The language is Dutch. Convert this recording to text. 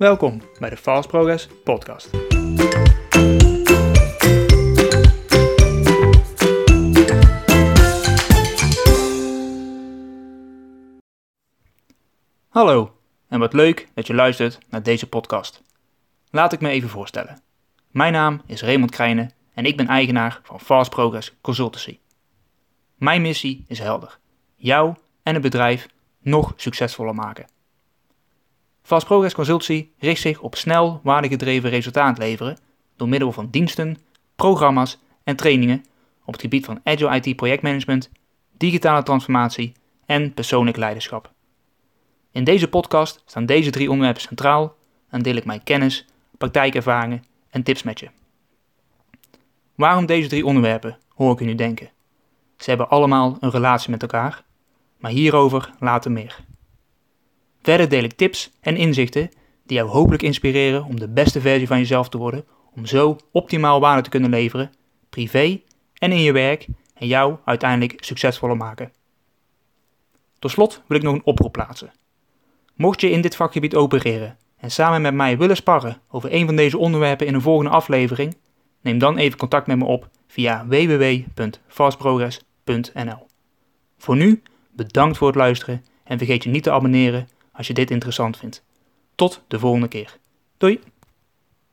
Welkom bij de Fast Progress Podcast. Hallo en wat leuk dat je luistert naar deze podcast. Laat ik me even voorstellen. Mijn naam is Raymond Krijnen en ik ben eigenaar van Fast Progress Consultancy. Mijn missie is helder: jou en het bedrijf nog succesvoller maken. Fast Progress Consultancy richt zich op snel waardegedreven resultaat leveren door middel van diensten, programma's en trainingen op het gebied van Agile IT projectmanagement, digitale transformatie en persoonlijk leiderschap. In deze podcast staan deze drie onderwerpen centraal en deel ik mijn kennis, praktijkervaringen en tips met je. Waarom deze drie onderwerpen, hoor ik u nu denken. Ze hebben allemaal een relatie met elkaar, maar hierover later meer. Verder deel ik tips en inzichten die jou hopelijk inspireren om de beste versie van jezelf te worden, om zo optimaal waarde te kunnen leveren, privé en in je werk, en jou uiteindelijk succesvoller maken. Tot slot wil ik nog een oproep plaatsen. Mocht je in dit vakgebied opereren en samen met mij willen sparren over een van deze onderwerpen in een volgende aflevering, neem dan even contact met me op via www.fastprogress.nl. Voor nu, bedankt voor het luisteren en vergeet je niet te abonneren als je dit interessant vindt. Tot de volgende keer. Doei!